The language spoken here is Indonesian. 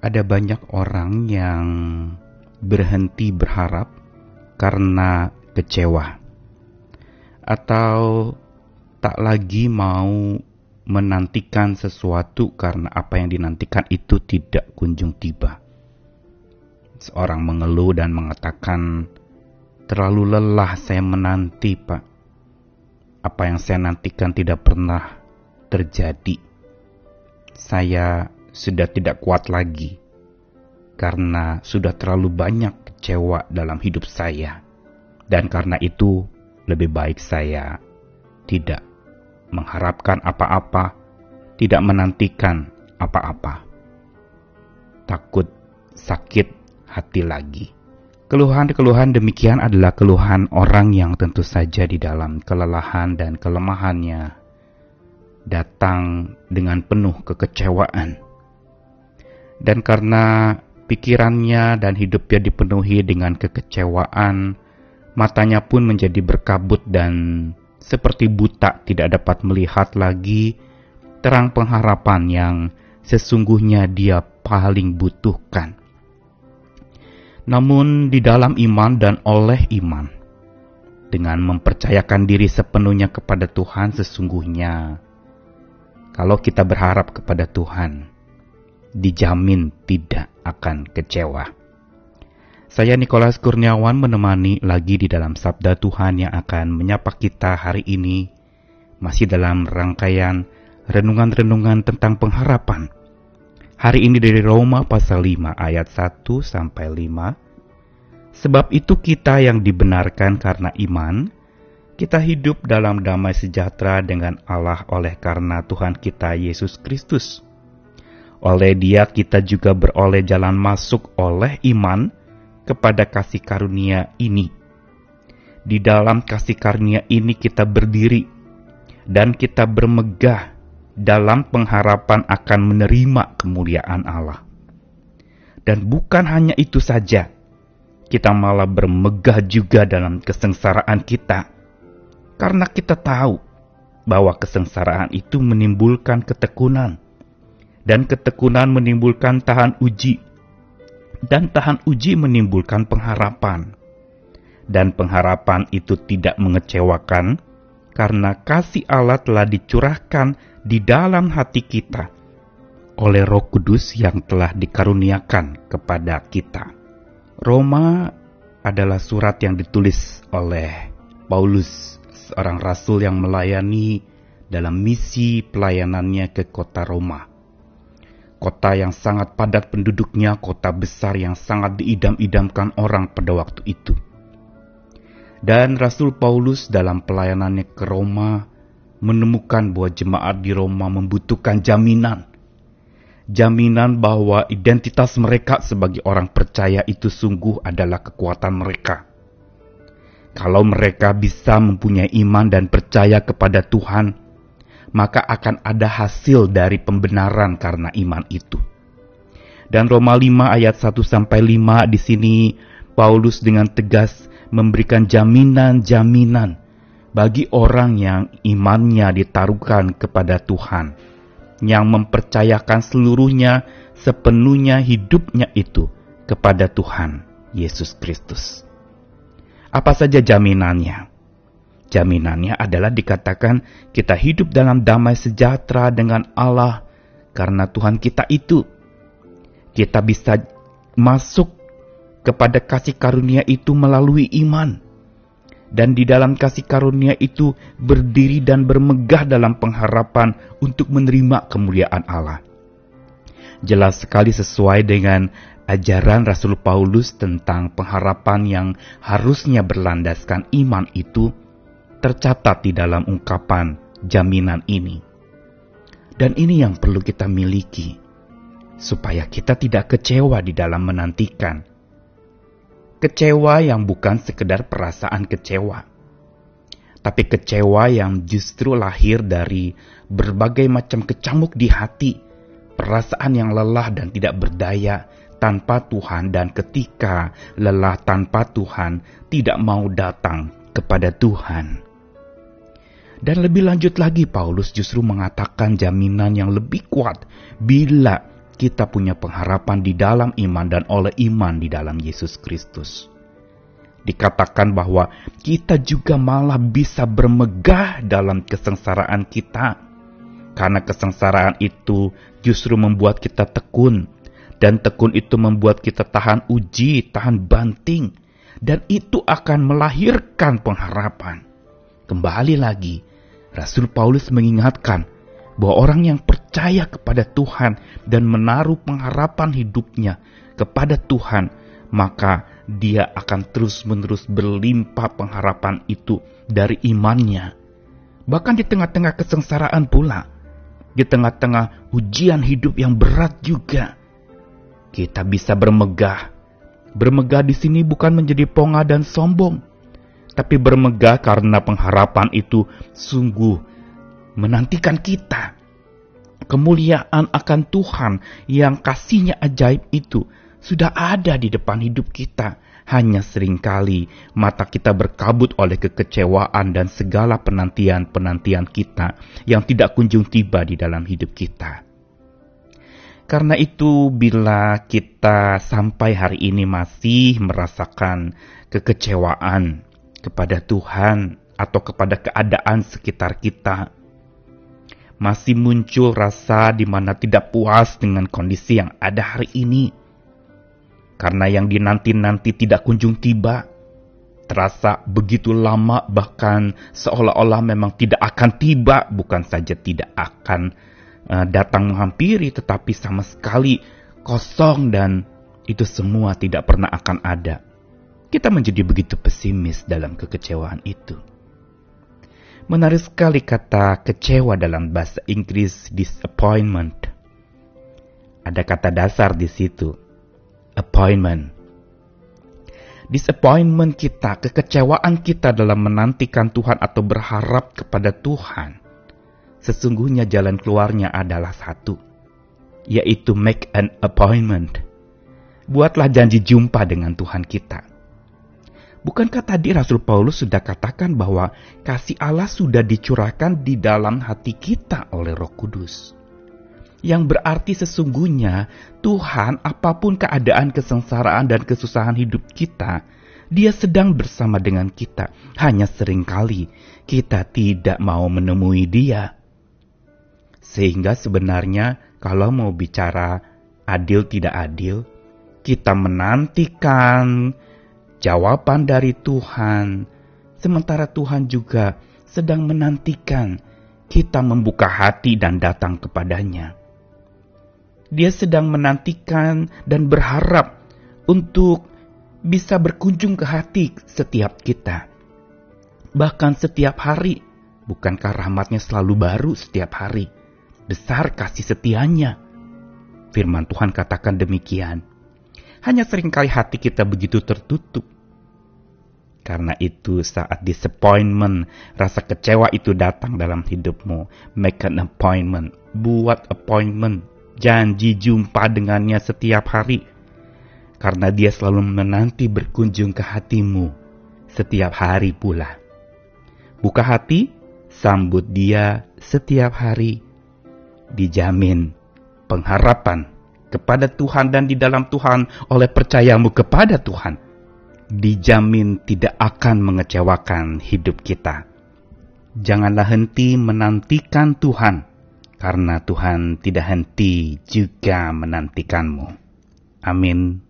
ada banyak orang yang berhenti berharap karena kecewa, atau tak lagi mau menantikan sesuatu karena apa yang dinantikan itu tidak kunjung tiba. Seorang mengeluh dan mengatakan, "Terlalu lelah saya menanti, Pak. Apa yang saya nantikan tidak pernah terjadi. Saya sudah tidak kuat lagi karena sudah terlalu banyak kecewa dalam hidup saya, dan karena itu lebih baik saya tidak mengharapkan apa-apa, tidak menantikan apa-apa. Takut sakit hati lagi. Keluhan-keluhan demikian adalah keluhan orang yang tentu saja di dalam kelelahan dan kelemahannya datang dengan penuh kekecewaan. Dan karena pikirannya dan hidupnya dipenuhi dengan kekecewaan, matanya pun menjadi berkabut dan seperti buta tidak dapat melihat lagi terang pengharapan yang sesungguhnya dia paling butuhkan. Namun di dalam iman dan oleh iman, dengan mempercayakan diri sepenuhnya kepada Tuhan sesungguhnya, kalau kita berharap kepada Tuhan, dijamin tidak akan kecewa. Saya Nikolas Kurniawan menemani lagi di dalam Sabda Tuhan yang akan menyapa kita hari ini, masih dalam rangkaian renungan-renungan tentang pengharapan. Hari ini dari Roma pasal 5 ayat 1 sampai 5. Sebab itu kita yang dibenarkan karena iman, kita hidup dalam damai sejahtera dengan Allah oleh karena Tuhan kita Yesus Kristus. Oleh dia kita juga beroleh jalan masuk oleh iman, kepada kasih karunia ini. Di dalam kasih karunia ini kita berdiri dan kita bermegah dalam pengharapan akan menerima kemuliaan Allah. Dan bukan hanya itu saja, kita malah bermegah juga dalam kesengsaraan kita. Karena kita tahu bahwa kesengsaraan itu menimbulkan ketekunan, dan ketekunan menimbulkan tahan uji, dan tahan uji menimbulkan pengharapan. Dan pengharapan itu tidak mengecewakan karena kasih Allah telah dicurahkan di dalam hati kita oleh Roh Kudus yang telah dikaruniakan kepada kita. Roma adalah surat yang ditulis oleh Paulus, seorang rasul yang melayani dalam misi pelayanannya ke kota Roma kota yang sangat padat penduduknya, kota besar yang sangat diidam-idamkan orang pada waktu itu. Dan Rasul Paulus dalam pelayanannya ke Roma menemukan bahwa jemaat di Roma membutuhkan jaminan. Jaminan bahwa identitas mereka sebagai orang percaya itu sungguh adalah kekuatan mereka. Kalau mereka bisa mempunyai iman dan percaya kepada Tuhan, maka akan ada hasil dari pembenaran karena iman itu. Dan Roma 5 ayat 1 sampai 5 di sini Paulus dengan tegas memberikan jaminan-jaminan bagi orang yang imannya ditaruhkan kepada Tuhan, yang mempercayakan seluruhnya sepenuhnya hidupnya itu kepada Tuhan Yesus Kristus. Apa saja jaminannya? Jaminannya adalah dikatakan kita hidup dalam damai sejahtera dengan Allah karena Tuhan kita itu. Kita bisa masuk kepada kasih karunia itu melalui iman. Dan di dalam kasih karunia itu berdiri dan bermegah dalam pengharapan untuk menerima kemuliaan Allah. Jelas sekali sesuai dengan ajaran Rasul Paulus tentang pengharapan yang harusnya berlandaskan iman itu, tercatat di dalam ungkapan jaminan ini. Dan ini yang perlu kita miliki, supaya kita tidak kecewa di dalam menantikan. Kecewa yang bukan sekedar perasaan kecewa, tapi kecewa yang justru lahir dari berbagai macam kecamuk di hati, perasaan yang lelah dan tidak berdaya tanpa Tuhan, dan ketika lelah tanpa Tuhan tidak mau datang kepada Tuhan. Dan lebih lanjut lagi Paulus justru mengatakan jaminan yang lebih kuat bila kita punya pengharapan di dalam iman dan oleh iman di dalam Yesus Kristus. Dikatakan bahwa kita juga malah bisa bermegah dalam kesengsaraan kita. Karena kesengsaraan itu justru membuat kita tekun. Dan tekun itu membuat kita tahan uji, tahan banting. Dan itu akan melahirkan pengharapan. Kembali lagi, Rasul Paulus mengingatkan bahwa orang yang percaya kepada Tuhan dan menaruh pengharapan hidupnya kepada Tuhan, maka dia akan terus-menerus berlimpah pengharapan itu dari imannya. Bahkan di tengah-tengah kesengsaraan pula, di tengah-tengah ujian hidup yang berat juga, kita bisa bermegah. Bermegah di sini bukan menjadi ponga dan sombong, tapi bermegah karena pengharapan itu sungguh menantikan kita. Kemuliaan akan Tuhan yang kasihnya ajaib itu sudah ada di depan hidup kita. Hanya sering kali mata kita berkabut oleh kekecewaan dan segala penantian-penantian kita yang tidak kunjung tiba di dalam hidup kita. Karena itu, bila kita sampai hari ini masih merasakan kekecewaan kepada Tuhan atau kepada keadaan sekitar kita, masih muncul rasa di mana tidak puas dengan kondisi yang ada hari ini. Karena yang dinanti-nanti tidak kunjung tiba, terasa begitu lama bahkan seolah-olah memang tidak akan tiba, bukan saja tidak akan uh, datang menghampiri tetapi sama sekali kosong dan itu semua tidak pernah akan ada. Kita menjadi begitu pesimis dalam kekecewaan itu. Menarik sekali kata kecewa dalam bahasa Inggris disappointment. Ada kata dasar di situ. Appointment. Disappointment kita, kekecewaan kita dalam menantikan Tuhan atau berharap kepada Tuhan. Sesungguhnya jalan keluarnya adalah satu. Yaitu make an appointment. Buatlah janji jumpa dengan Tuhan kita Bukankah tadi Rasul Paulus sudah katakan bahwa kasih Allah sudah dicurahkan di dalam hati kita oleh Roh Kudus? Yang berarti sesungguhnya Tuhan apa pun keadaan kesengsaraan dan kesusahan hidup kita, dia sedang bersama dengan kita. Hanya sering kali kita tidak mau menemui dia. Sehingga sebenarnya kalau mau bicara adil tidak adil, kita menantikan jawaban dari Tuhan, sementara Tuhan juga sedang menantikan kita membuka hati dan datang kepadanya. Dia sedang menantikan dan berharap untuk bisa berkunjung ke hati setiap kita. Bahkan setiap hari, bukankah rahmatnya selalu baru setiap hari? Besar kasih setianya. Firman Tuhan katakan demikian. Hanya sering kali hati kita begitu tertutup. Karena itu saat disappointment, rasa kecewa itu datang dalam hidupmu. Make an appointment. Buat appointment. Janji jumpa dengannya setiap hari. Karena dia selalu menanti berkunjung ke hatimu setiap hari pula. Buka hati, sambut dia setiap hari. Dijamin pengharapan kepada Tuhan dan di dalam Tuhan oleh percayamu kepada Tuhan, dijamin tidak akan mengecewakan hidup kita. Janganlah henti menantikan Tuhan, karena Tuhan tidak henti juga menantikanmu. Amin.